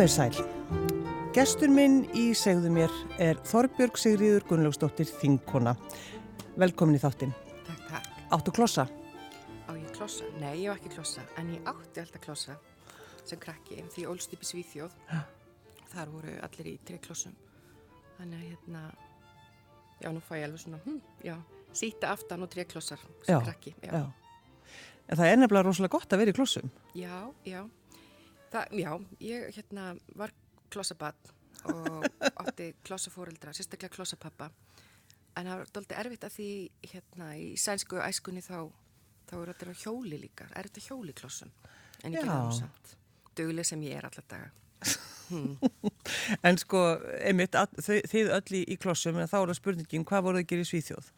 Komið sæl. Gestur minn í segðu mér er Þorbjörg Sigriður Gunnlaugsdóttir Þingkona. Velkomin í þáttinn. Takk, takk. Áttu klossa? Á ég klossa? Nei, ég á ekki klossa, en ég átti alltaf klossa sem krakki, því ég ólst upp í Svíþjóð. Þar voru allir í tre klossum. Þannig að hérna, já, nú fæ ég alveg svona, hm, já, síta aftan og tre klossar sem Já, krakki. Já. En það er nefnilega rosalega gott að vera í klossum. Já, já. Það, já, ég hérna var klossabatt og átti klossafóreldra, sérstaklega klossapappa. En það var doldið erfitt að því hérna í sænsku æskunni þá, þá eru þetta hjóli líka, er þetta hjóli klossum. En ég gerði það samt. Duglega sem ég er alla daga. En sko, einmitt, að, þau, þið öll í, klossum, en þá er það spurningin, hvað voruð að gera í Svíþjóð?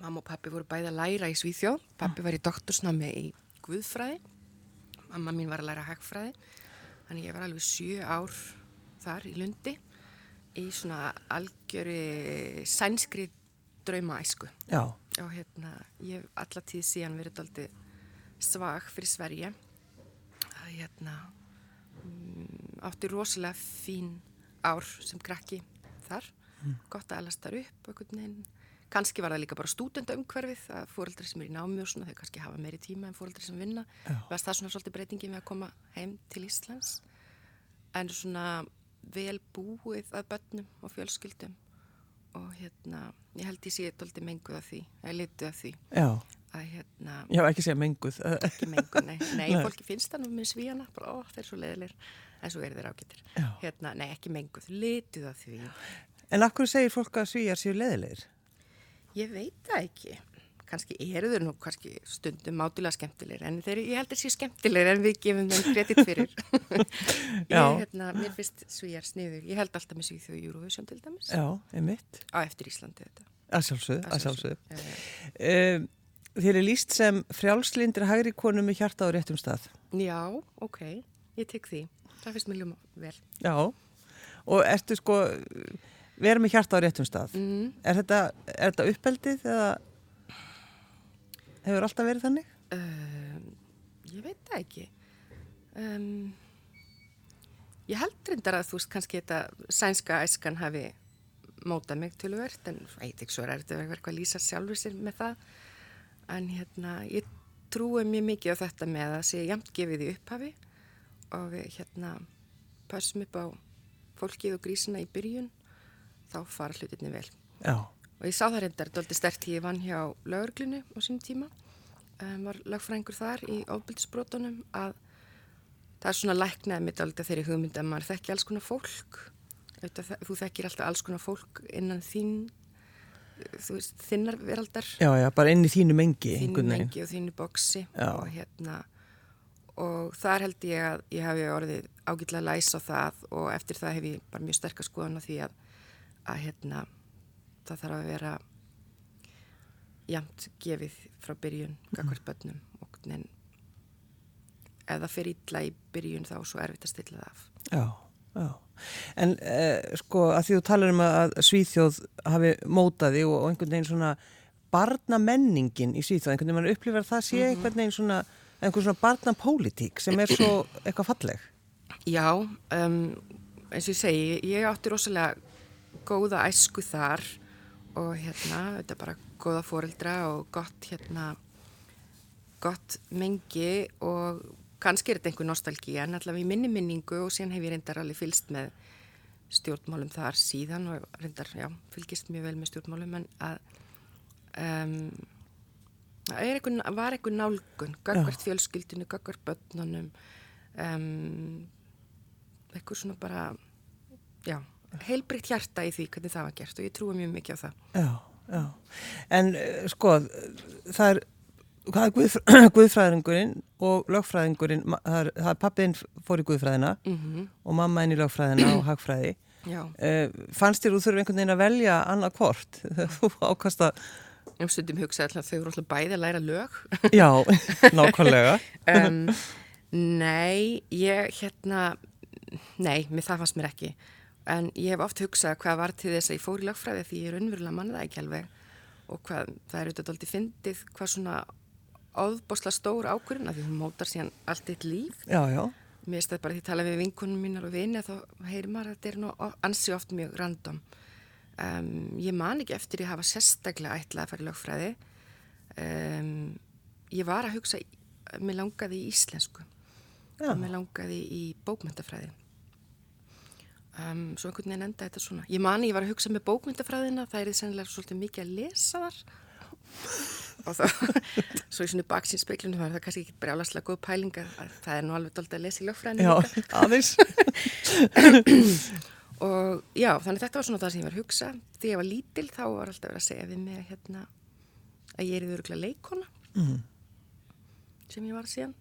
Mamma og pappi voru bæði að læra í Svíþjóð. Pappi var í doktorsnámi í Guðfræði. Mamma mín var að læra hagfræði. Þannig ég var alveg sjö ár þar í Lundi í svona algjöri sænskri draumaæsku. Já, Og hérna, ég hef alla tíð síðan verið aldrei svag fyrir Sverige. Það hérna, mm, átti rosalega fín ár sem krakki þar. Gott að alast þar upp einhvern veginn. Kanski var það líka bara stúdendaumhverfið að fóreldri sem er í námi og svona þau kannski hafa meiri tíma en fóreldri sem vinna. Var það svona svolítið breytingi með að koma heim til Íslands. En svona vel búið að börnum og fjölskyldum og hérna, ég held ég sé doldið menguð af því, eða litu af því já, að hérna, já, ekki segja menguð. ekki menguð, nei, nei, Nei. fólki finnst það nú með svíjana, bara, ó, þeir eru svo leiðilegir, en svo eru þeir ágættir. Hérna, nei, ekki menguð, litu af því. En akkur segir fólk að svíjar séu leðilegir? Ég veit það ekki, kannski eru þeir nú kannski stundum mátulega skemmtilegir, en þeir, ég held þeir séu skemmtilegir en við gefum þeim kredit fyrir. Ég, hérna, mér finnst svíjar sniður, ég held alltaf með svíþjóð Eurovision til dæmis, Já, einmitt. á eftir Íslandi þetta. Að sjálfsögðu, að já. Um, þér er líst sem frjálslindir hægri konu með hjarta á réttum stað. Já, ok, ég tek því. Það finnst mér ljúma vel. Já, og ertu sko, vera með hjarta á réttum stað. Mm. Er þetta, er þetta uppeldið eða hefur alltaf verið þannig? Um, ég veit það ekki. Um, ég held reyndar að þú veist kannski þetta sænska æskan hafi mótað mig töluvert, en ég veit ekki svo er þetta eitthvað að lýsa sjálfur sér með það. En hérna, ég trúi mjög mikið á þetta með að sé jæmt gefið í upphafi og við hérna pössum upp á fólkið og grísina í byrjun, þá fara hlutinni vel. Já, Og ég sá það reyndar doldið stert ég vann hjá lauruglunu á sínum tíma. Um, var lagfræðingur þar í ofbildisbrotunum að það er svona læknaði mitt aldrei þeirri hugmynd að maður þekki alls konar fólk. Þú þekkir alltaf alls konar fólk innan þín, þú veist, þinnar veraldar, já, já, bara inn í þínu mengi. þínu mengi og þínu boksi Já. og hérna og þar held ég að ég hafi orðið ágætlega læs á það og eftir það hef ég bara mjög sterkast skoðan á því að, að hérna það þarf að vera jæmt gefið frá byrjun gagvart bönnum og en ef það fer illa í byrjun þá er svo erfitt að stilla það af Já, já. En eh, sko að því þú talar um að Svíþjóð hafi mótaði og, og einhvern veginn svona barnamenningin í Svíþjóð, einhvern veginn mann upplifar að það sé einhvern veginn svona, einhvern svona barnapólitík sem er svo eitthvað falleg. Já, um, eins og ég segi, ég átti rosalega góða æsku þar og hérna, þetta er bara góða fóreldra og gott hérna, gott mengi og kannski er þetta einhver nostalgía en allavega í minni minningu og síðan hef ég reyndar alveg fylst með stjórnmálum þar síðan og reyndar, já, fylgist mjög vel með stjórnmálum en að um, er einhver, var einhver nálgun, gagvart fjölskyldinu, gagvart börnunum um, eitthvað svona bara já, heilbrikt hjarta í því hvernig það var gert og ég trúi mjög mikið á það Já, já. En eh, sko, það er, er guð, guðfræðingurinn og lögfræðingurinn, það er, er pappiðinn fór í guðfræðina mm og mamma inn í lögfræðina og hagfræði. Uh, fannst þér þú þurfum einhvern veginn að velja annað hvort? þú ákast að, um stundum hugsaði alltaf að þau eru alltaf bæði að læra lög já, nákvæmlega. um, Nei, ég hérna nei, mér það fannst mér ekki en ég hef oft hugsað hvað var til þess að ég fór í lögfræði því ég er unnverulega mann það ekki alveg og hvað, það er auðvitað aldrei fyndið hvað svona áðbosla stór ákvörðun að því hún mótar síðan allt eitt líf Já, já, mér þetta bara því að tala við vinkunum mínar og vini þá heyrir maður að þetta er nú ansi oft mjög random. Um, ég man ekki eftir ég hafa sérstaklega ætlað að fara í lögfræði. Um, ég var að hugsa, mér langaði í íslensku Já. og mér langaði í bókmyndafræði. Um, svo einhvern veginn enda þetta svona. Ég mani, ég var að hugsa með bókmyndafræðina, það er því sennilega svolítið mikið að lesa þar og það, svo í svona baksinsspeiklunum var það kannski ekki brjálaslega góð pælinga það er nú alveg doldið að lesa í lögfræðinu Já, aðeins. og já, þannig þetta var svona það sem ég var að hugsa því ég var lítil þá var alltaf verið að segja við mig hérna, að ég er í þurruglega leikona Mm. sem ég var síðan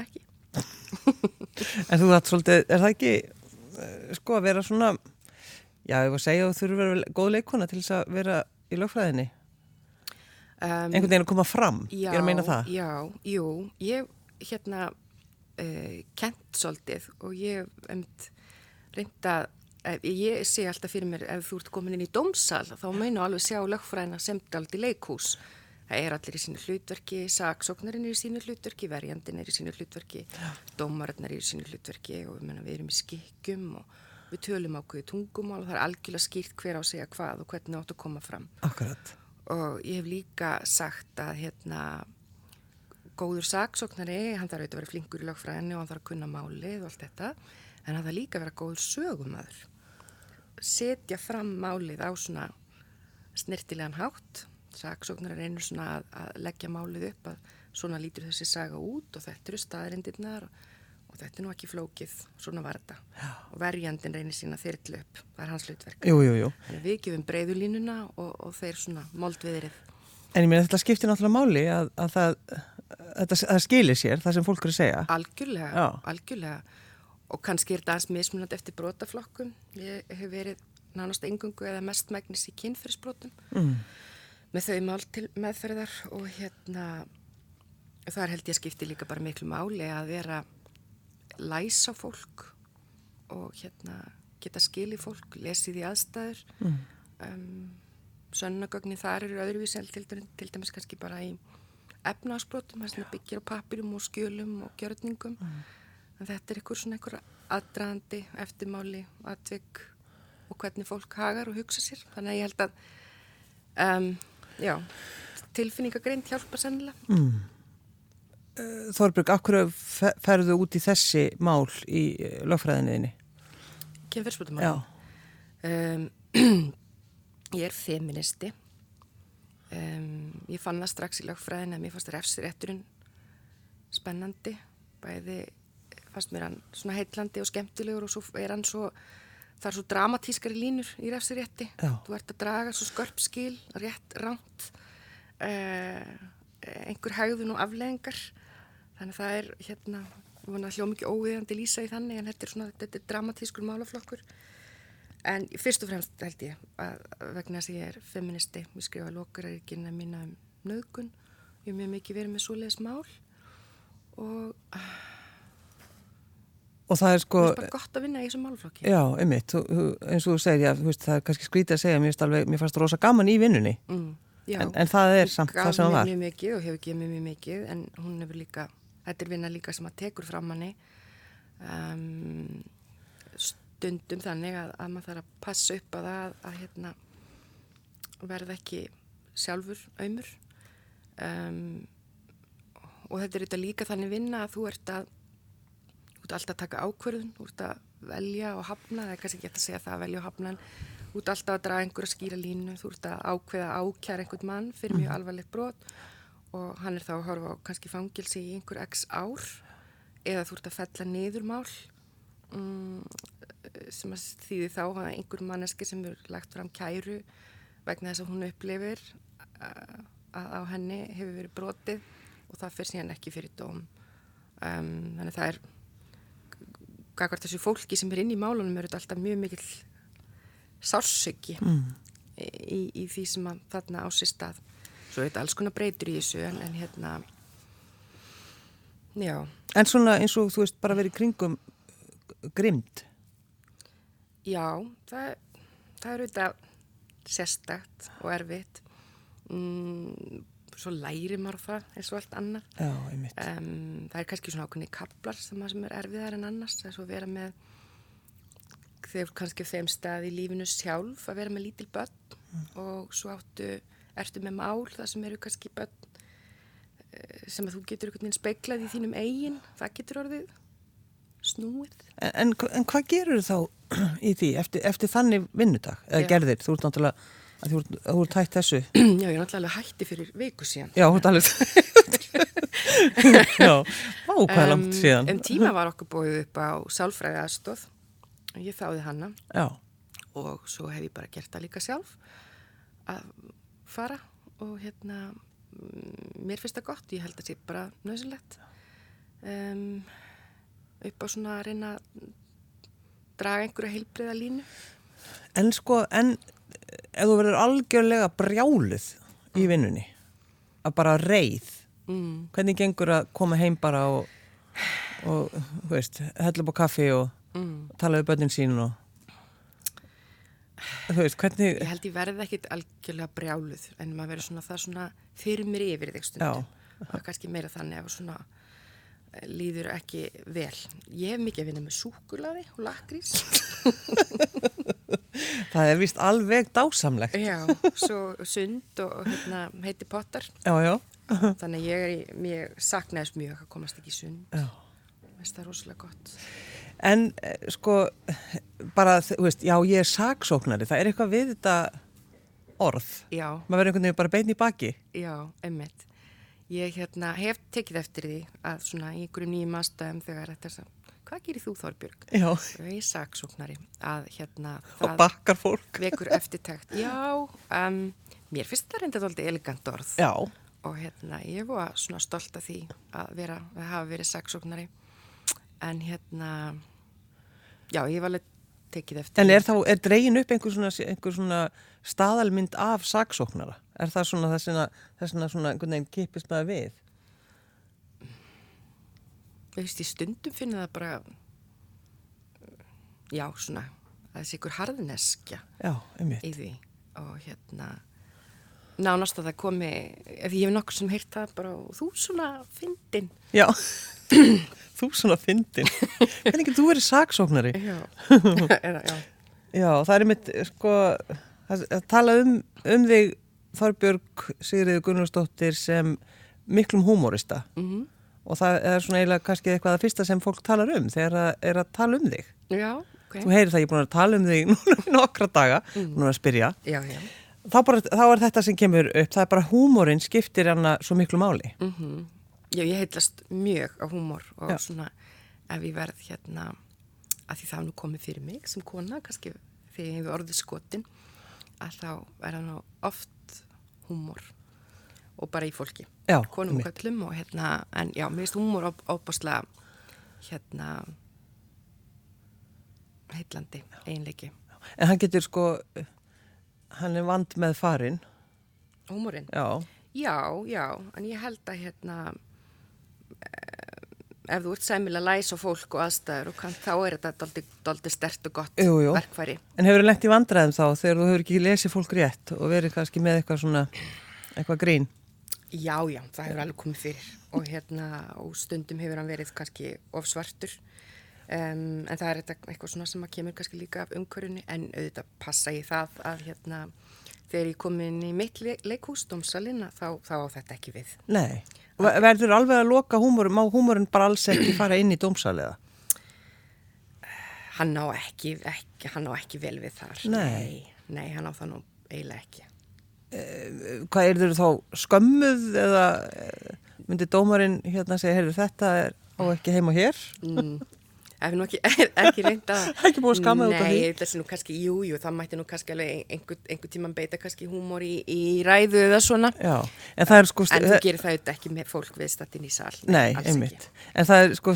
ekki En þú þátt svolítið, er það ekki sko að vera svona já, ég var að segja að þú þurfur að vera góð leikona til þess að vera í lögfræðinni. Um, einhvern veginn að koma fram, já, ég er að meina það. Já, jú, ég hérna uh, kent svolítið og ég um, reynda ég sé alltaf fyrir mér ef þú ert komin inn í dómsal þá meina alveg sjá lögfræðina sem daldi leikhús það er allir í sínu hlutverki saksóknarinn er í sínu hlutverki verjandin er í sínu hlutverki dómarinn er í sínu hlutverki og meina, við erum í skikkjum og við tölum ákveði tungumál og það er algjörlega skýrt hver á að segja hvað og hvernig áttu að koma fram. Akkurat. Og ég hef líka sagt að hérna góður saksóknari, hann þarf auðvitað að vera flinkur í lögfræðinni og hann þarf að kunna málið og allt þetta, en hann þarf líka að vera góður sögumæður setja fram málið á svona snirtilegan hátt saksóknari reynir svona að, að leggja málið upp að svona lítur þessi saga út og þetta eru staðrindirnar og, og þetta er nú ekki flókið, svona var þetta Já. og verjandin reynir sína þyrrlu upp það er hans hlutverk Jú, jú, jú Þannig við gefum breyðulínuna og, og þeir svona moldviðrið. En ég meina þetta skiptir náttúrulega máli að, að það, að það skilir sér, það sem fólk eru að segja. Algjörlega, Já. algjörlega. Og kannski er þetta aðeins mismunandi eftir brotaflokkum. Ég hef verið nánast engungu eða mest megnis í kynferðisbrotum Mm. Með þau mál til meðferðar og hérna þar held ég að skipti líka bara miklu máli að vera læs á fólk og hérna geta skili fólk, lesið í aðstæður. Mm. um, sönnagögnin þar eru öðruvísi en til, til dæmis kannski bara í efnaðsbrotum, það sem byggir á pappirum og skjölum og gjörningum. En þetta er einhver svona einhver aðdraðandi, eftirmáli, atvik og hvernig fólk hagar og hugsa sér. Þannig að ég held að um, já, tilfinningagreint hjálpa sennilega Mm. Þorbjörg, akkur ferðu út í þessi mál í eh, lögfræðinniðinni? kynferðsbrotum Já. um, ég er feministi um, ég fann það strax í lögfræðin að mér fannst refsirétturinn spennandi bæði fannst mér hann svona heitlandi og skemmtilegur og svo er hann svo það er svo dramatískari línur í refsirétti. Þú ert að draga svo skörp skil rétt ránt uh, einhver hægðun og afleðingar þannig að það er hérna ég vona að hljó mikið óviðandi lýsa í þannig en þetta er svona, þetta er dramatískur málaflokkur. En fyrst og fremst held ég að vegna þess að ég er feministi, ég skrifa lokarækina mína um nöðgun ég hef mjög mikið verið með svoleiðis mál. Og Og það er sko, það er bara gott að vinna í þessum málaflokki. Já, einmitt, eins og þú veist, það er kannski skrítið að segja, mér finnst alveg, mér fannst rosa gaman í vinnunni, mm, en, en það er samt það sem það gaf var. mér mjög mikið og hefur gefið mér mjög mikið en hún hefur líka, þetta er vinna líka sem að tekur fram manni. Um, stundum þannig að, að maður þarf að passa upp að það að hérna verða ekki sjálfur auðmur um, og þetta er þetta líka þannig vinna að þú ert að ert alltaf að taka ákverðun, þú ert að velja og hafna, það er kannski ekki að segja það að velja og hafna en þú ert alltaf að draga einhverja skýra línu, þú ert að ákveða að ákjæra einhvern mann fyrir mjög alvarlegt brot og hann er þá að horfa á kannski fangilsi í einhver x ár eða þú ert að fella niður mál um, sem að þýði þá að einhver manneski sem er lagt fram kæru vegna þess að hún upplifir uh, að á henni hefur verið brotið og það fyrir síðan ekki fyrir dóm. Um, þannig það er gagvart þessu fólki sem er inn í málunum er þetta alltaf mjög mikil sársöki Mm. í, í því sem að þarna á sér stað svo þetta alls konar breytur í þessu en, en hérna já, En svona eins og þú veist, bara verið kringum grimd. já það, það er auðvitað sérstakt og erfitt mm, svo læri maður það eins og allt annað. Já. Um, það er kannski svona ákveðni kaplar sem, sem er erfiðar en annars, þess að vera með þegar kannski þeim stað í lífinu sjálf að vera með lítil börn og svo áttu, ertu með mál það sem eru kannski börn eh, sem að þú getur einhvern veginn speiklað í þínum eigin, það getur orðið snúið. En, en, en hvað gerur þá í því eftir, eftir þannig vinnudag? Eða gerðir? Þú ert náttúrulega, að þú ert, þú ert hægt þessu. Já, ég er náttúrulega hætti fyrir viku síðan. Já, þú ert alveg. Já, á, hvað er langt síðan? Um tíma var okkur búið upp á sálfræði aðstóð. Ég þáði hana Já, og svo hef ég bara gert það líka sjálf að fara og hérna mm, mér finnst það gott, ég held að það sé bara nöðsulegt um, upp á svona að reyna að draga einhverja heilbriða línu en sko, en ef þú verður algjörlega brjáluð í vinnunni, að bara reið, mm. hvernig gengur að koma heim bara og, og þú veist, hella upp á kaffi og Mm. tala við börnin sín og þú veist, hvernig, ég held ég verði ekkit algjörlega brjáluð en maður verður svona það svona fyrir mér yfir þig stundum. Er kannski meira þannig að svona eh, líður ekki vel. Ég hef mikið að vinna með súkulaði og lakrís það er vist alveg dásamlegt. Já, svo sund og hérna, heiti pottar. Já, já. Þannig ég, er í- mér saknaðist mjög að komast ekki sund. Það rosalega gott. En eh, sko, bara, þú veist, já, ég er saksóknari, það er eitthvað við þetta orð. Já, Maður verður einhvern veginn bara bein í baki. já, emmitt. Ég hérna, hef tekið eftir því að svona í einhverju nýjum aðstæðum þegar þetta er svo, hvað gerir þú Þorbjörg? Já. Og ég er saksóknari að hérna Og það bakkar fólk. vekur eftirtækt. Já, um, mér finnst það reynda þóldi elegant orð. Já. og hérna ég var svona stolt af því að vera, að hafa verið saksóknari en hérna já, ég var alveg tekið eftir En er þá, er dregin upp einhver svona, einhver svona staðalmynd af saksóknara? Er það svona þess að svona einhvern veginn kipist maður við? Ég veist, ég stundum finna það bara já, svona að þessi ykkur harðneskja Já, einmitt. í því og hérna nánast að það komi ef ég hef nokkuð sem heyrt það bara þú svona fyndin Já. þú svona fyndin. Hvernig getur þú verið saksóknari? já, já. Já, það er einmitt, sko, að, tala um, um þig, Þorbjörg Sigriður Gunnarsdóttir sem miklum húmórista Mm og það er svona eiginlega kannski eitthvað að fyrsta sem fólk talar um þegar það er að tala um þig. já, ok Þú heyrir það, ég er búin að tala um þig núna í nokkra daga, búin að spyrja. já, já Þá, bara, þá er þetta sem kemur upp, það er bara húmórin skiptir hana svo miklu máli. Mm Já, ég heitlast mjög á húmor og svona ef ég verð hérna að því það nú komið fyrir mig sem kona, kannski þegar ég hefur orðið skotin að þá er það nú oft húmor og bara í fólki, Já, konum og köllum og hérna, en já, mér finnst húmor óbáslega hérna heitlandi, einleiki En hann getur sko, hann er vand með farin, Húmorinn? já, Já, já, en ég held að hérna eh, ef þú ert sæmilega læs á fólk og aðstæður og kann, þá er þetta daldi stert og gott Jú, jú. verkfæri. En hefur lent í vandræðum þá þegar þú hefur ekki lesið fólk rétt og verið kannski með eitthvað svona, eitthvað grín? Já, já, það hefur alveg komið fyrir og hérna, og stundum hefur hann verið kannski of svartur um, en það er eitthvað svona sem að kemur kannski líka af umhverjunni en auðvitað passa ég það að hérna þegar ég kom inn í mitt le leikhús, dómsalina, þá, þá á þetta ekki við. Nei. Ver- Verður alveg að loka húmórin, má húmórin bara alls ekki fara inn í dómsaliða? Hann á ekki, ekki, hann á ekki vel við þar. Nei. Nei, nei hann á það nú eiginlega ekki. Hvað er þau þá skömmuð eða eh, myndi dómarinn hérna segja, heyrðu þetta er á ekki heima hér? Mm. Ef nú ekki, ekki reynda Ekki búið að skamma út af því? Nei, þessi nú kannski, jú, jú, það mætti nú kannski alveg einhver, einhver tíman beita kannski húmor í, í ræðu eða svona Já, en það er sko... En þú gerir það auðvitað ekki með fólk viðstattin í sal Nei, alls einmitt. ekki. En það er sko,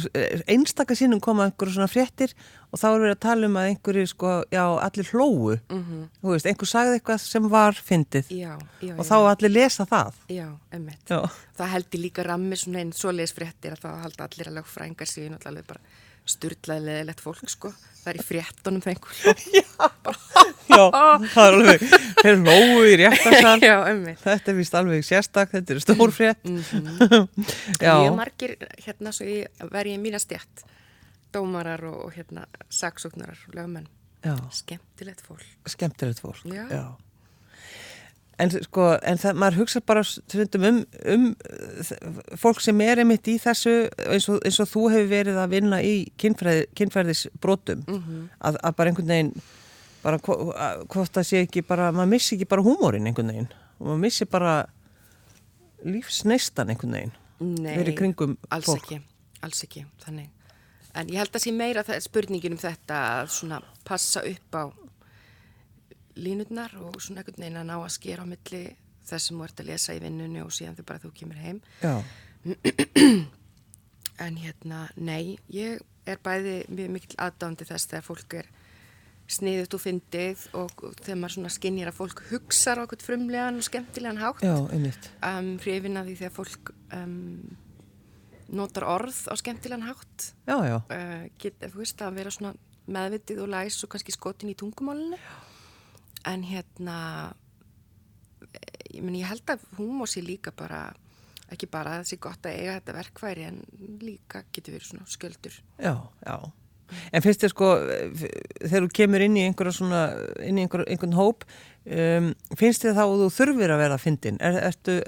einstaka sinnum koma einhverju svona fréttir og þá er verið að tala um að einhverju sko, já, allir hlóu. Mhm. Þú veist, einhver sagði eitthvað sem var fyndið Já, já, og já, þá allir lesa það. Já, emmitt Já, Það heldur líka rammi svona einn svoleiðis fréttir að þá halda allir að lögfrængar sig náttúrulega bara sturlaðilegilegt fólk sko Það er í fréttunum hló bara Já, það er alveg, þeir lógu í réttarsal. Já. Þetta er vist alveg sérstak, þetta er stórfrétt. Já, Mjög margir, hérna, svo ég verði í mína stjætt, dómarar og, og hérna, saksóknarar lögmenn. já, Skemmtilegt fólk. skemmtilegt fólk. Já. En sko, en það, maður hugsa bara um, um fólk sem er einmitt í þessu, eins og, eins og þú hefur verið að vinna í kynfræði, kynfræðisbrotum, að, að bara einhvern veginn, bara hvort það sé ekki bara, maður missi ekki bara húmórin einhvern veginn og maður missi bara lífsneistan einhvern veginn. Nei, alls fólk. ekki, alls ekki, þannig. En ég held að sé meira spurningin um þetta að svona passa upp á línutnar og svona einhvern veginn að ná að skera á milli þess sem þú ert að lesa í vinnunni og síðan þau bara þú kemur heim. Já, En hérna, nei, ég er bæði mjög mikil aðdándi þess þegar fólk er sniðut og fyndið og þegar maður svona skinnir að fólk hugsar á eitthvað frumlegan og skemmtilegan hátt. já, einmitt. um, hrifin að því þegar fólk um, notar orð á skemmtilegan hátt Já, já, uh, get, þú veist að vera svona meðvitið og læs og kannski skotin í tungumálinu en hérna ég, meni, ég held að húmó sé líka bara ekki bara að það sé gott að eiga þetta verkværi en líka getur verið svona sköldur já, já. En finnst þér sko, þegar þú kemur inn í einhverja svona, inn í einhver, einhvern hóp, um, finnst þér þá að þú þurfir að vera að fyndin? Er, ertu,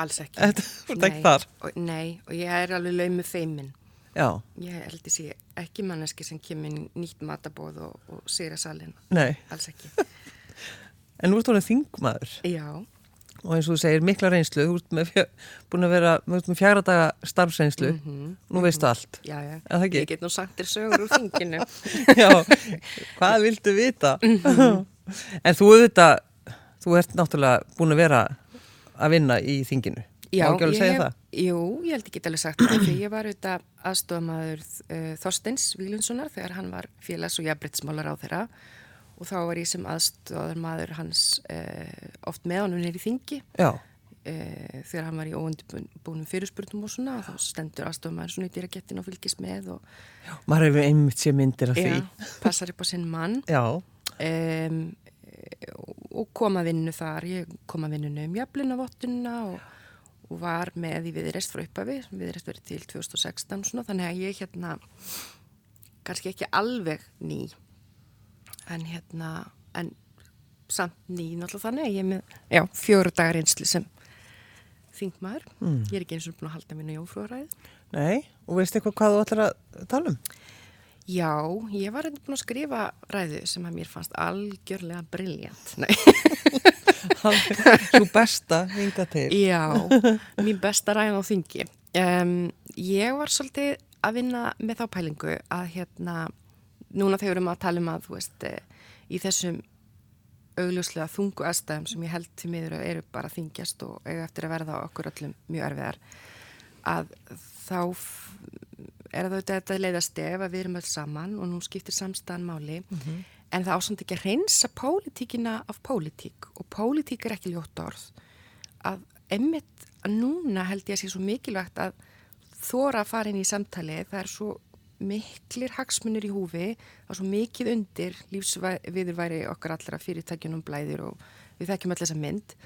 alls ekki. ertu, ertu ekki og, nei, og ég er alveg laumu feimin Já, ég held sé ekki manneski sem kemur nýtt matabóð og, og sér að salin nei. alls ekki En nú ertu alveg þingmaður já og eins og þú segir mikla reynslu, þú ert með, búin að vera með fjara daga starfsreynslu, nú veistu allt. Já, já, Er það ekki? ég get nú sagt þér sögur úr þinginu. Já, hvað viltu vita? En þú auðvitað, þú ert náttúrulega búin að vera að vinna í þinginu. Já, ég hef-? Jú, ég held ekki alveg sagt það, því ég var auðvitað aðstofamaður uh, Þorsteins Vílundssonar þegar hann var félags- og jafnbryttsmálar á þeirra og þá var ég sem aðstofamaður hans uh, oft með honum nýri þingi. Já, uh, þegar hann var í óundbúnum fyrirspurnum og svona og þá stendur aðstofamaður svona í dýragettin og fylgist með og maður hefur einmitt sér myndir af því. já, passar upp á sinn mann. Já, um, og kom að vinnu þar. Ég kom að vinnunu um jafnlinavottunna og, og var með í viðreist frá uppafi, viðreist verið til 2016 svona, þannig að ég hérna kannski ekki alveg ný en hérna en samt ný náttúrulega þannig ég er með já, fjóru dagar einsli sem þingmaður, Mm. ég er ekki eins og búin að halda mínu jófrúaræð nei, og veist eitthvað hvað þú ætlar að tala um? Já, ég var eitthvað búin að skrifa ræðu sem að mér fannst algjörlega briljant. Nei. Svo besta hinga til. Já, mín besta ræðan á þingi. Um, ég var svolítið að vinna með þá pælingu að hérna, núna þegar við erum að tala um að, þú veist, eh, í þessum augljóslega þungu aðstæðum sem ég held til miður eru bara þingjast og eiga eftir að verða okkur öllum mjög erfiðar, að þá er það þetta leiðastef að við erum öll saman og nú skiptir samstæðan máli, en það ásand ekki að reynsa pólitíkina af pólitík og pólitík er ekki ljótt orð. Að emmitt að núna held ég að sé svo mikilvægt að þóra að fara inn í samtali það er svo miklir hagsmunir í húfi það er svo mikið undir lífsviðurværi okkar allra fyrirtækjunum blæðir og við þekkjum öll þessa mynd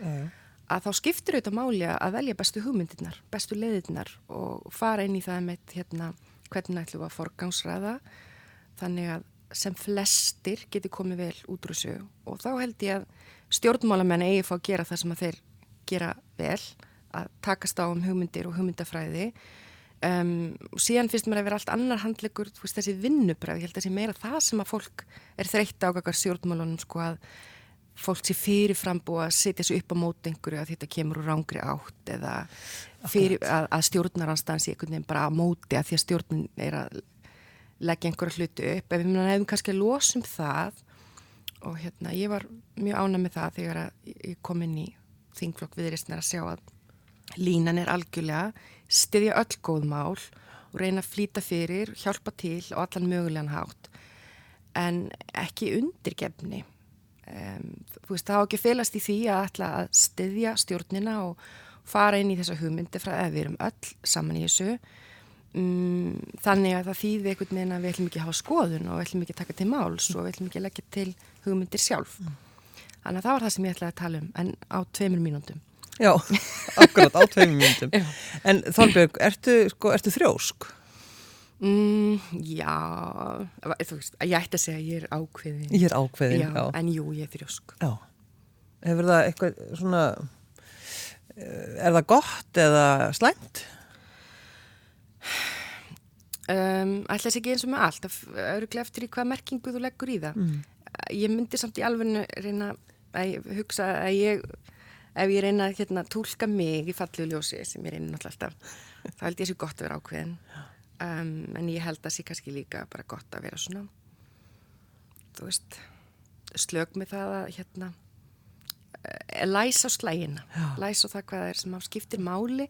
að þá skiptir auðvitað máli að velja bestu hugmyndirnar, bestu leiðirnar og fara inn í það með hérna, hvernig ætlum við að forgangsræða þannig að sem flestir geti komið vel út úr þessu. Og þá held ég að stjórnmálamenn eigi fá að gera það sem að þeir gera vel að takast á um hugmyndir og hugmyndafræði um, og síðan finnst mér að vera allt annar handlegur veist, þessi vinnubræð, ég held að þessi meira það sem að fólk er þreytt á kakar stjórnmálunum sko að fólk sé fyrirfram búið að setja sig upp á móti einhverju að þetta kemur úr rángri átt eða fyrir, að, að stjórnaranstans í einhvern veginn bara á móti að því að stjórnin er að leggja einhverja hluti upp. Ef við hefum kannski að losum það og hérna ég var mjög ánæg með það þegar ég kom inn í þingflokk viðristnar að sjá að línan er algjörlega styðja öll góð mál og reyna að flýta fyrir, hjálpa til og allan mögulegan hátt en ekki undirgefni um, þú veist, það á ekki felast í því að ætla að styðja stjórnina og fara inn í þessa hugmyndi frá að við erum öll saman í þessu um, þannig að það þýði einhvern veginn að við ætlum ekki að hafa skoðun og við ætlum ekki að taka til máls og við ætlum ekki að leggja til hugmyndir sjálf. Þannig að það var það sem ég ætlaði að tala um, en á tveimur mínúndum. Já, akkurat á tveimur mínúndum. Já. En Þorbjörg, ertu, sko, ertu þrjósk? Mm, já, þú veist, ég ætti að segja að ég er ákveðin. Ég er ákveðin, já, já. En jú, ég er þrjósk. Já. Hefur það eitthvað svona, eh, er það gott eða slæmt? Um, ætla þess ekki eins og með allt, það eru eftir í hvað merkingu þú leggur í það. Mm. Ég myndi samt í alveg reyna að ég hugsa að ég, ef ég reyna að hérna, tólka mig í fallegu ljósi sem ég reyna náttúrulega alltaf, þá held ég sé gott að vera ákveðin. Um, en ég held að sé kannski líka bara gott að vera svona, þú veist, slög með það að hérna, eh, læsa á slægina, læsa á það hvað er sem skiptir máli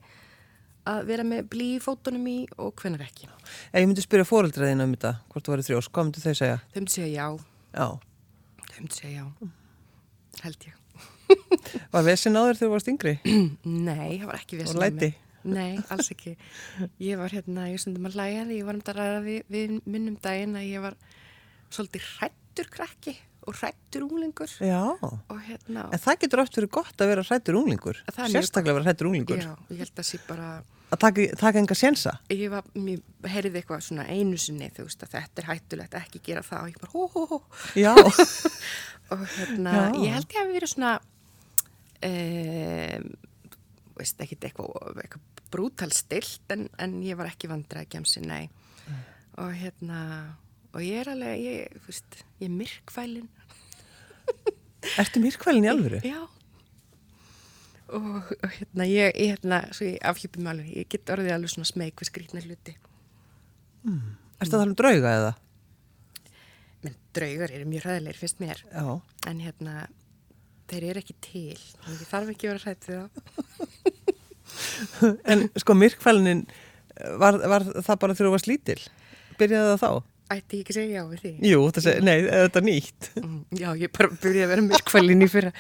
að vera með blí í fótunum í og hvenar ekki. Ég myndi spyrja fóreldraðina um þetta, hvort þú verið þrjósk, hvað myndi þau segja? Þau myndi segja já, Já. þau myndi segja já, held ég. Var vesin á þér þegar þú varst yngri? Nei, það var ekki Og vesen læti? Nei, alls ekki. Ég var hérna, ég stundum að læja því, ég var um þetta að ræða við, við minnum daginn að ég var svolítið hrættur krakki og hrættur unglingur Já. og hérna, En það getur oft verið gott að vera hrættur unglingur. Það Sérstaklega vera hrættur unglingur. já, ég held að sé bara, Að taka, taka enga sensa. ég var, mér heyrði eitthvað svona einu sinni, þú veist að þetta er hættulegt, ekki gera það og ég bara hó hó hó Já. og hérna, Já. ég held ég að við verið svona um, veist, ekkit eitthvað, eitthvað brútal stilt en, en ég var ekki vandræð gemsi, nei. Og hérna og ég er alveg, ég, veist ég er myrkfælin. Ertu myrkvælin í alvöru? já. Og, og hérna, ég, ég hérna svo ég afhjúpi mig alveg, ég get orðið alveg svona smeg við skrýtna hluti. Ertu að tala um drauga eða? menn draugar eru mjög ræðilegir fyrst mér. Já. en hérna þeir eru ekki til, þannig þarf ekki að vera hrætt við þá En sko myrkvælinin, var, var það bara þegar þú varst lítil? Byrjaði það þá? Ætti ég ekki segja já við því? Jú, þessi, nei, þetta er nýtt. Mm, Já, ég bara byrjaði að vera myrkvælin í fyrra.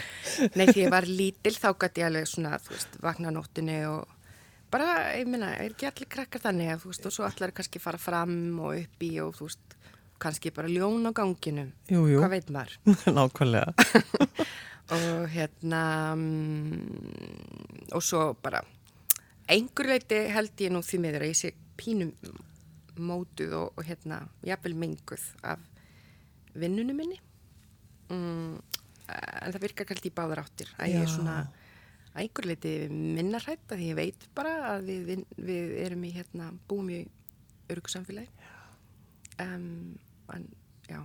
Nei, því ég var lítil þá gæti ég alveg svona, þú veist, vakna á nóttinni og bara, ég minna, er ekki allir krakkar þannig að, þú veist, og svo allar kannski fara fram og upp í og, þú veist, kannski bara ljón á ganginum. Jú, jú. Hvað veit maður? Nákvæmlega. og hérna, mm, og svo bara, einhver leiti held ég nú því miður að ég sé pínum mótuð og, og hérna, jafnvel menguð af vinnunum minni. Mm, en það virkar kallt í báðar áttir að ég er Já. svona að einhver leiti minna hrætt að ég veit bara að við, við, við erum í hérna, búum í örugsamfélagi um, en já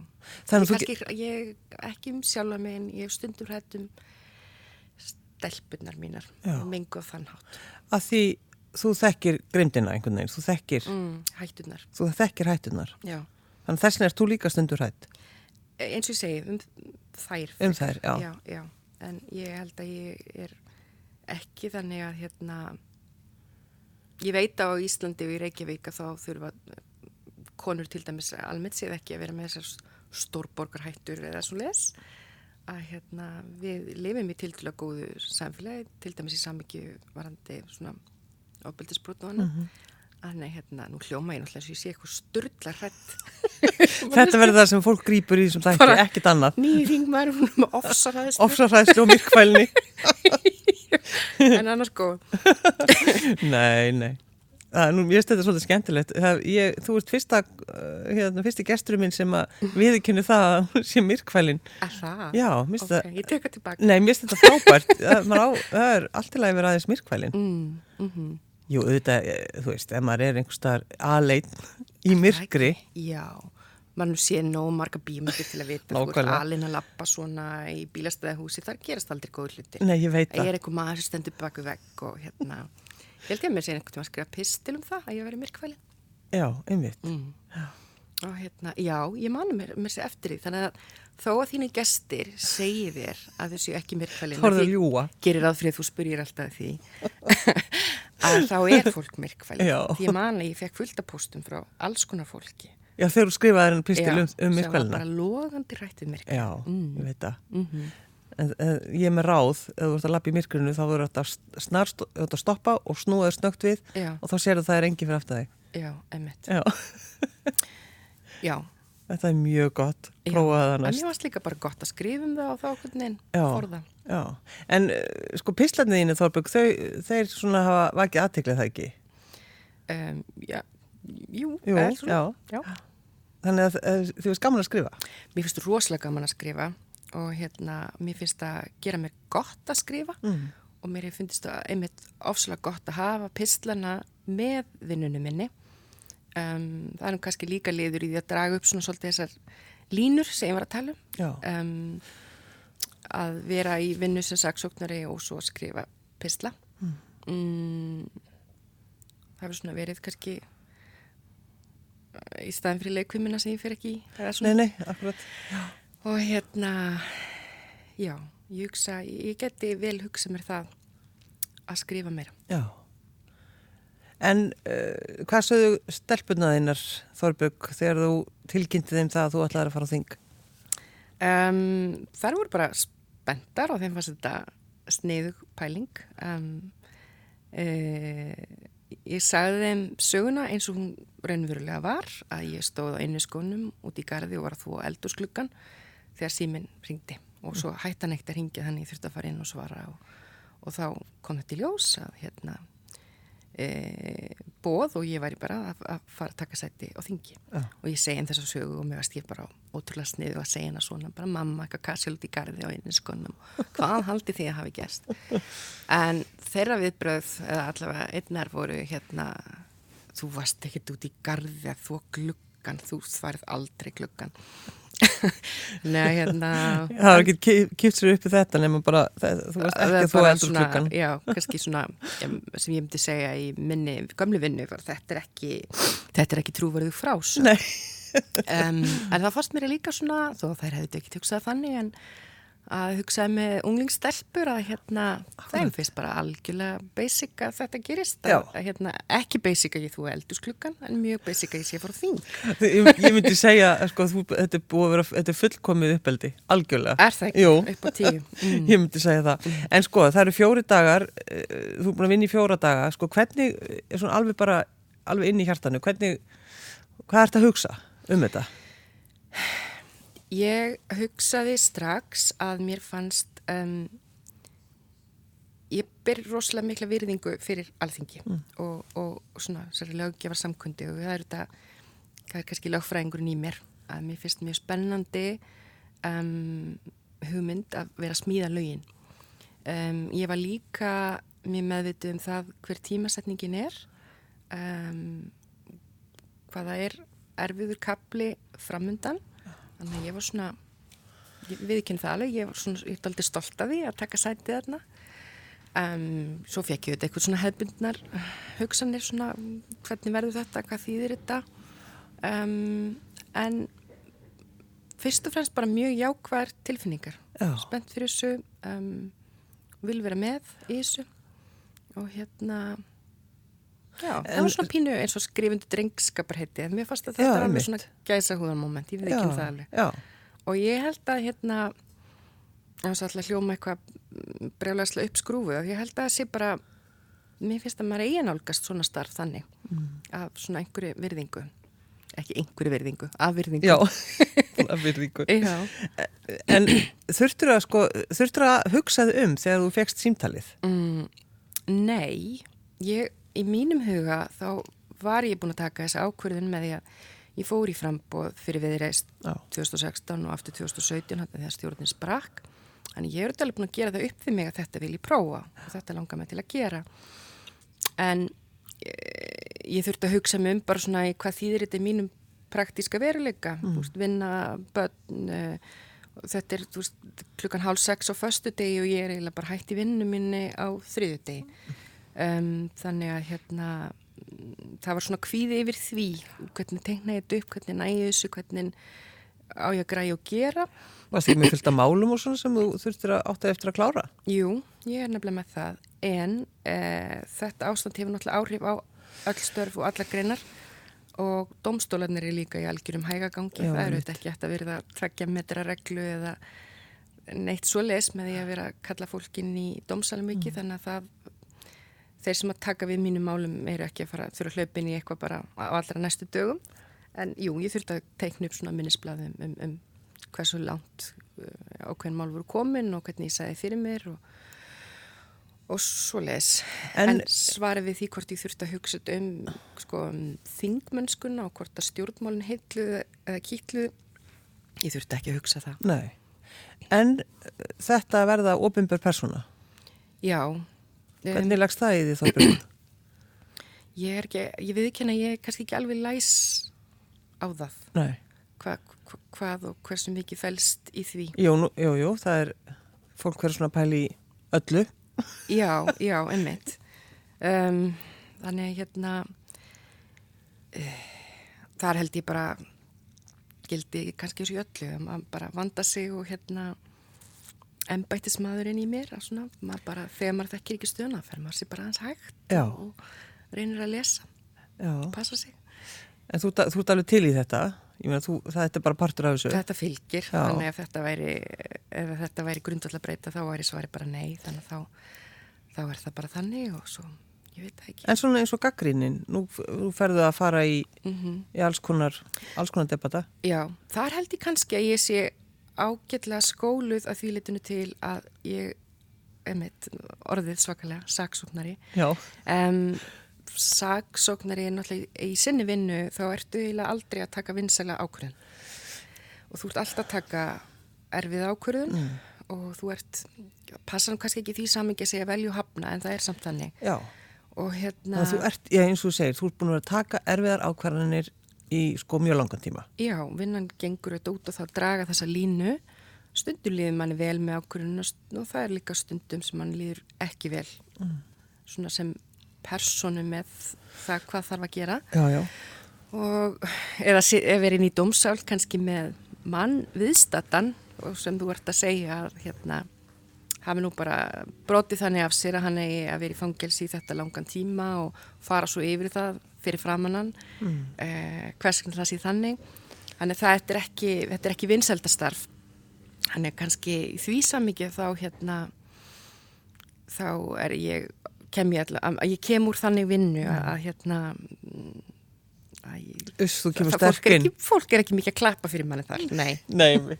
Þannig að þú kannski, ég ekki um sjálfa mig en ég hef stundum hrætt um stelpunar mínar og mengu á þann hátt að því þú þekkir grimdina einhvern veginn, þú þekkir, mm, hættunar, þú þekkir hættunar. já Þannig þess vegna er þú líka stundur hætt. E- eins og ég segi, um þær Um þær, já. já, já. en ég held að ég er ekki þannig að hérna ég veit á Íslandi og í Reykjavík að þá þurfa konur til dæmis almennt séð ekki að vera með þessar stórborgarhættur eða svo les að hérna við lifum í tildulega góðu samfélagi, til dæmis í samvikið varandi svona ábyldisbrot og annað Mhm. að nei, hérna, nú hljóma ég náttúrulega svo ég sé eitthvað sturdla hrætt Þetta verður það sem fólk grýpur í sem þætti, Bara- ekkit annað. nýjir hringmar með ofsarhæðist Ofsarhæðslu og myrkvælni. en annars góð nei, nei. Nú, ég veist þetta er svolítið skemmtilegt. Það, ég, þú ert fyrsta, uh, hérna, fyrsti gesturinn minn sem að viðkynni það sé myrkvælin. Já, mér finnst Ok, það, ég teka tilbaka nei, mér finnst þetta frábært. það, maður á, það er allt í lagi að vera aðeins myrkvælin. mm, mm Jú, auðvitað, eh, þú veist, ef maður er einhver staðar aðlein í myrkri, Já, mann sé nóg marga bímyndir til að vita þú ert alinn að lappa svona í bílastæðahúsi, þar gerast aldrei góður hluti nei, ég veit Ég það. er einhver maður sem stendur baku vegg og hérna Ég held ég að mér sé einhvern tíma að skrifa pistil um það að ég veri myrkvæli Já, einmitt. mm. og hérna, já, ég manu mér, mér sé eftir því þannig að þó að þínu gestir segi þér að þau séu ekki myrkvæli Þorðu að ljúa. gerir að þú spyrir alltaf því að þá er fólk myrkfæli Já. því ég man að ég fekk fullt af póstum frá alls konar fólki Já, þegar þú skrifaði henni pistil um, um sem var myrkvælina. bara logandi rættið myrkvæli Já, Mm. ég veit það. mm En, en ég er með ráð, ef þú ert að lappa í myrkrinu þá verður þetta snar að stoppa og snúa þér snögt við Já, og þá sér það er engi fyrir aftur þig. Já, emitt. Já, Já, þetta er mjög gott, Já, prófa það en næst. mér varst líka bara gott að skrifa um það og þá hvernig forða. Já, en uh, sko pislarnið þínu Þorbjörg, þau, þeir svona hafa vakið aðteklið það ekki? Um, já, jú, Jú, er svona. já. já. Þannig að uh, þið varst gaman að skrifa? Mér finnst rosalega gaman að skrifa og hérna, mér finnst að gera mér gott að skrifa Mm. og mér finnst það einmitt ofsalega gott að hafa pislana með vinnunum minni. Um, það er nú kannski líka liður í því að draga upp svona svolítið þessar línur sem ég var að tala um. Já, um, að vera í vinnu sem saksóknari og svo skrifa pisla mm. það hefur svona verið kannski í staðin fyrir leikvimina sem ég fyrir ekki í nei, nei, akkurat. Og hérna já, ég hugsa ég geti vel hugsa mér það að skrifa mér Já. En uh, hvað sögðu stelpunnaðinnar, Þorbjörg, þegar þú tilkynnti þeim það að þú ætlaði að fara á þing? um, þar voru bara spenntar og þeim fannst þetta sneiðug pæling um, e, ég sagði þeim söguna eins og hún raunverulega var að ég stóð á einu skónum út í gardi og var að þvó eldursluggan þegar síminn ringdi og svo hætti hann eitt að ringja þannig þurfti að fara inn og svara og, og þá kom þetta í ljós að hérna e, bóð og ég væri bara að, að fara að taka sæti á þingi. Já. og ég segi henn þess að sögu og mér varst ég bara ótrúlega sniðu að segja henn að svona bara mamma, eitthvað kassjál út í gardi á einu skonum hvað haldi því að hafi gerst? En þeirra viðbröð eða allavega einnar voru hérna þú varst ekkert út í gardi að þú gluggan, þú svarð aldrei gluggan Nei, hérna Það var ekki kipt sér upp í þetta nema bara, það, þú Það ekki er að þú svona, klukkan. Já, kannski svona em, sem ég myndi segja í minni gömlu vinnu þetta er ekki, þetta er ekki trúverðu frás Nei. um, en það fannst mér líka svona þó þær hefði ekki hugsað þannig en að hugsaði með unglingstelpur að hérna, þeim finnst bara algjörlega basic að þetta gerist að, að hérna, ekki basic að ég þú eldus klukkan en mjög basic að ég sé fór þín Ég, ég myndi segja, sko, þú, þetta er vera, þetta er fullkomið uppeldi, algjörlega. Er það ekki? Jú. Upp á tíu mm. Ég myndi segja það. En sko, það eru fjóri dagar, eh, þú er búin að vinna í fjóra daga, sko, hvernig, er svona alveg bara, alveg inn í hjartanu, hvernig, hvað ert að hugsa um þetta? Ég hugsaði strax að mér fannst um, ég ber rosalega mikla virðingu fyrir alþingi og, og svona sér löggefa samkundi og það er þetta það er kannski lögfræðingurinn í mér að mér finnst mjög spennandi um, hugmynd að vera smíða lögin. Um, ég var líka mjög meðvitið um það hver tímasetningin er um, hvaða er erfiður kapli framundan þannig að ég var svona viðkynna það alveg, ég var svona ég er aldrei stolt af því að taka sætið þarna. Um, svo fekk ég þetta eitthvað svona hefbundnar hugsanir svona hvernig verður þetta, hvað þýðir þetta? Um, en fyrst og fremst bara mjög jákvæðar tilfinningar. Já. spennt fyrir þessu um, vil vera með í þessu. Og hérna Já, það En- var svona pínu eins og skrifundu drengskapar heiti, en mér fannst að Já, þetta var alveg svona gæsa húðan moment, ég veit ekki um það alveg. Já, Og ég held að hérna, það var alltaf hljóma eitthvað brjálæslega uppskrúfu, ég held að það sé bara, mér finnst að maður eigin álgast svona starf þannig, af svona einhverju virðingu, ekki einhverju virðingu, af virðingu. já. Já. En þurftur að, sko, þurftur að hugsaði um þegar þú fegst símtalið? Mm, nei, ég, í mínum huga þá var ég búin að taka þessa ákverðin með því að ég fór í frambóð fyrir viðreist Já. 2016 og aftur 2017 hann þegar stjórnin sprakk. Þannig ég er alveg búin að gera það upp við mig að þetta vil ég prófa og þetta langar mig til að gera. En ég, ég þurfti að hugsa mig um bara svona í hvað þýðir þetta í mínum praktíska veruleika, mm. veist, vinna, börn, uh, þetta er veist, klukkan hálf sex á föstu degi og ég er eiginlega bara hægt í vinnu minni á þriðu degi. Um, þannig að hérna, mm, það var svona kvíði yfir því, hvernig tegna ég þetta upp, hvernig næði þessu, hvernig á ég að græja og gera. Varst ekki með fylgta málum og svona sem þú þurftir að átta eftir að klára? Jú, ég er nefnilega með það, en uh, þetta ástand hefur náttúrulega áhrif á öll störf og alla greinar og domstólanir er líka í algjörum hægagangi. Það eru þetta ekki eftir að verða að tveggja metra reglu eða neitt svo les með því að vera að kalla fólkin í domsalum Mm. ekki þannig að það þeir sem að taka við mínum málum eru ekki að fara þurfa hlaupin í eitthvað bara á allra næstu dögum. En jú, ég þurfti að teikna upp svona minnisblæðum um, um hversu langt uh, ákveðin mál voru komin og hvernig ég sagði fyrir mér og, og svo les en, en svarið við því hvort ég þurfti að hugsa um, sko, um þingmönskuna og hvort að stjórnmálinn heitluð eða kýtluð ég þurfti ekki að hugsa það. Nei, en þetta verða ofinbjörn persóna? Já Hvernig lagst það í því þóttum? Ég er ekki, ég veit ekki að ég er kannski ekki alveg læs á það. Nei. Hva, hva, hvað og hversu mikið fælst í því. Jú, nú, jú, jú, það er fólk verður svona pæli í öllu. Já, já, einmitt. Um, þannig hérna, uh, þar held ég bara, gildi kannski þessu öllu, að bara vanda sig og hérna, ennbættismadurinn í mér svona, maður bara, þegar maður þekkir ekki stöðuna fer maður sér bara hans hægt Já. og reynir að lesa og passa sig En þú, þú ert alveg til í þetta meina, þú, það er bara partur af þessu Þetta fylgir, Já. þannig ef þetta væri þetta væri grundvall að breyta þá væri svari bara nei, þannig þá þá er það bara þannig og svo ég veit það ekki. En svona eins og gaggrínin nú, nú ferðu að fara í, mm -hmm. í alls konar, alls konar debata Já, þar held ég kannski að ég sé ágætlega skóluð að því litinu til að ég emitt, orðið svakalega saksóknari um, saksóknari er náttúrulega í sinni vinnu þá ertu eiginlega aldrei að taka vinsæla ákvörðun og þú ert alltaf að taka erfið ákvörðun mm. og þú ert passar kannski ekki því samingi að segja velju hafna en það er samt þannig Já. og hérna og þú ert, já eins og þú segir, þú ert búin að taka erfiðar ákvarðanir í sko mjög langan tíma. Já, vinnan gengur auðvitað út og þá draga þessa línu stundum líður manni vel með ákvörðun og það er líka stundum sem manni líður ekki vel mm. svona sem personu með það hvað þarf að gera já, já. og eða ef er inn í domsál kannski með mann viðstatan og sem þú ert að segja hérna hafi nú bara brotið þannig af sér að hann eigi að vera í fangelsi í þetta langan tíma og fara svo yfir það fyrir framannan mm. eh, hvers vegna það sé þannig? Þannig það er ekki, þetta er ekki vinsældastarf hann er kannski því samikið þá hérna þá er ég kem ég að ég kem úr þannig vinnu að, að hérna Uss, þú kemur sterkinn Fólk er ekki mikið að klappa fyrir manni þar Nei, Nei.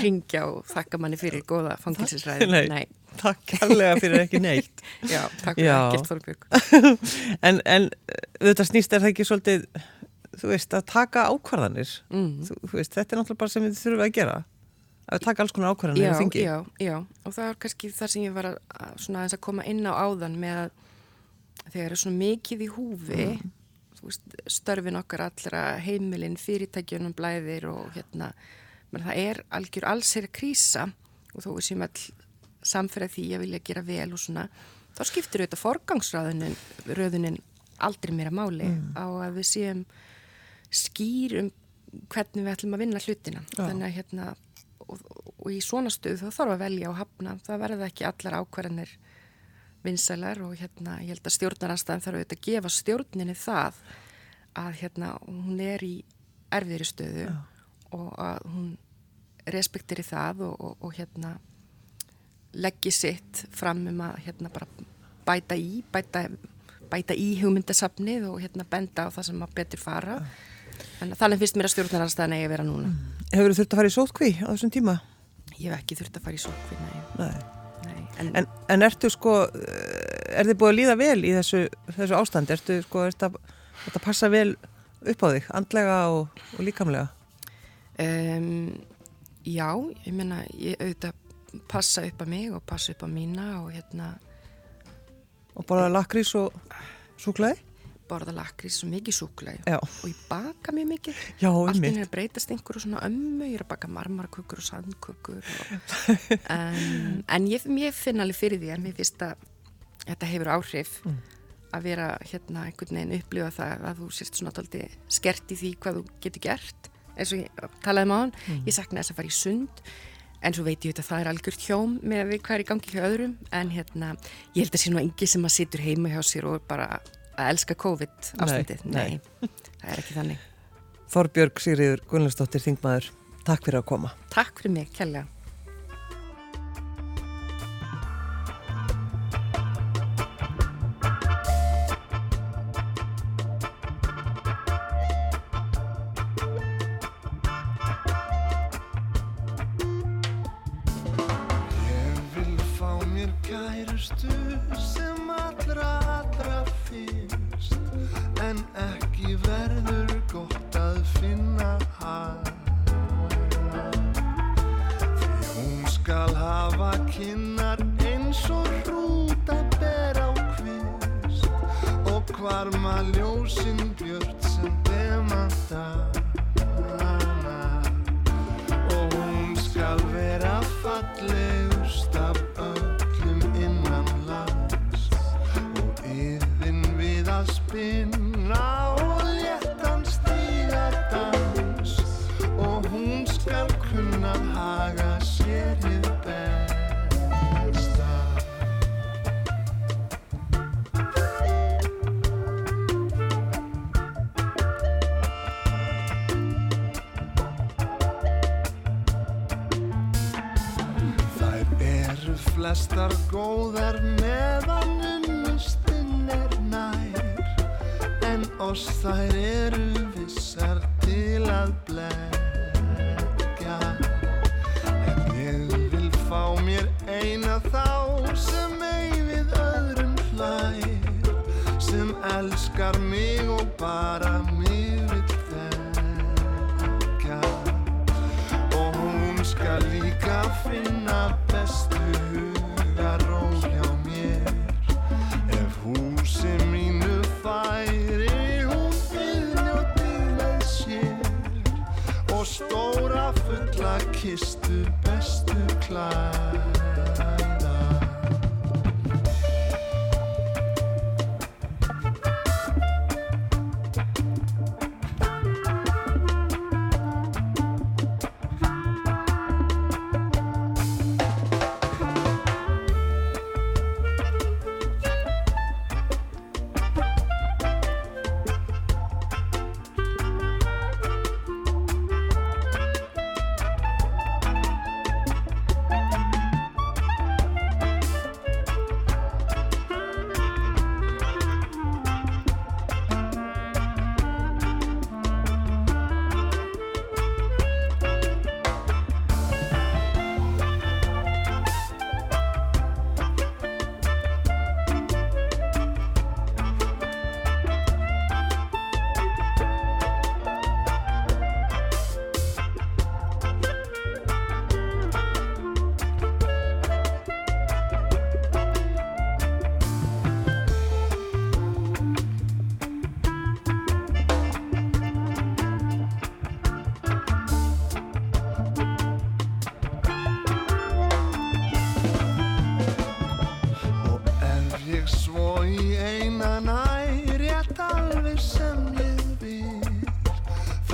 Ringja og þakka manni fyrir góða fangilsisræði Nei. Nei, takk allega fyrir ekki neitt. Já, takk fyrir ekkert Þorbjörg. En, en þetta snýst er það ekki svolítið þú veist, að taka ákvarðanir? Mm. þú, þú veist, þetta er náttúrulega bara sem við þurfum að gera. Að taka alls konar ákvarðanir já, já, já, og það er kannski það sem ég var að, að koma inn á áðan með að þegar er svona mikið í húfi mm. veist, störfin okkar allra heimilin, fyrirtækjunum blæðir og hérna, menn það er algjör alls er að krísa og þó við séum all samferða því að vilja gera vel og svona, þá skiptir auðvitað forgangsröðunin aldrei meira máli mm. á að við séum skýr um hvernig við ætlum að vinna hlutina Já. þannig að hérna og, og í svona stuð þá þarf að velja og hafna það verða ekki allar ákvarðanir vinsælar og hérna ég held að stjórnarnarstaðan þarf auðvitað að gefa stjórninni það að hérna hún er í erfiðri stöðu Já. og að hún respektir í það og, og, og hérna leggji sitt fram um að hérna bara bæta í bæta, bæta í hugmyndasafnið og hérna benda á það sem að betur fara þannig, þannig finnst mér að stjórnarnarstaðan eigi að vera núna mm. Hefur þú þurft að fara í sótkví á þessum tíma? Ég hef ekki þurft að fara í sótkví, nei Nei En, en, en ertu sko, er þið búið að líða vel í þessu, þessu ástand? Ertu sko, er þetta passa vel upp á þig, andlega og, og líkamlega? Um, já, ég menna, ég auðvitað passa upp á mig og passa upp á mína og hérna... Og bara lakrís og súklaði? borða lakrís og mikið súklaði og ég baka mjög mikið allt inn er að breytast einhverju svona ömmu ég er að baka marmarkukur og sandkukur og, um, en ég, ég finn alveg fyrir því en mér finnst að þetta hefur áhrif mm. að vera hérna einhvern veginn upplifa það að þú sést svona tólti skert í því hvað þú getur gert eins og ég talaði um á hann mm. ég sakna þess að fara í sund en svo veit ég að það er algjört hjóm með við hvað er í gangi hjá öðrum en hérna ég held að sé nú engi sem að situr heima hjá sér og bara að elska COVID ástandið. Nei, nei. það er ekki þannig. Þorbjörg Sigriður Gunnlaustóttir Þingmaður, takk fyrir að koma. Takk fyrir mig, kjærlega.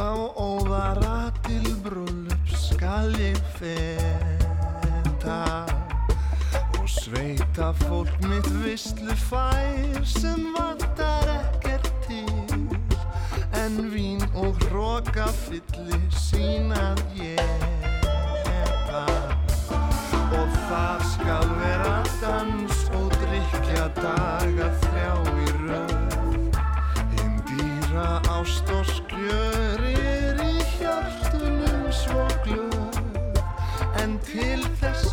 Þá óðara til brúlup skal ég feta. Og sveita fólk mitt visslu fær sem vantar ekkert til. En vín og hróka fyllir sínað ég eta Og það skal vera dans og drikja daga þrjá í röð. Hinn dýra ást og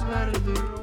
verður.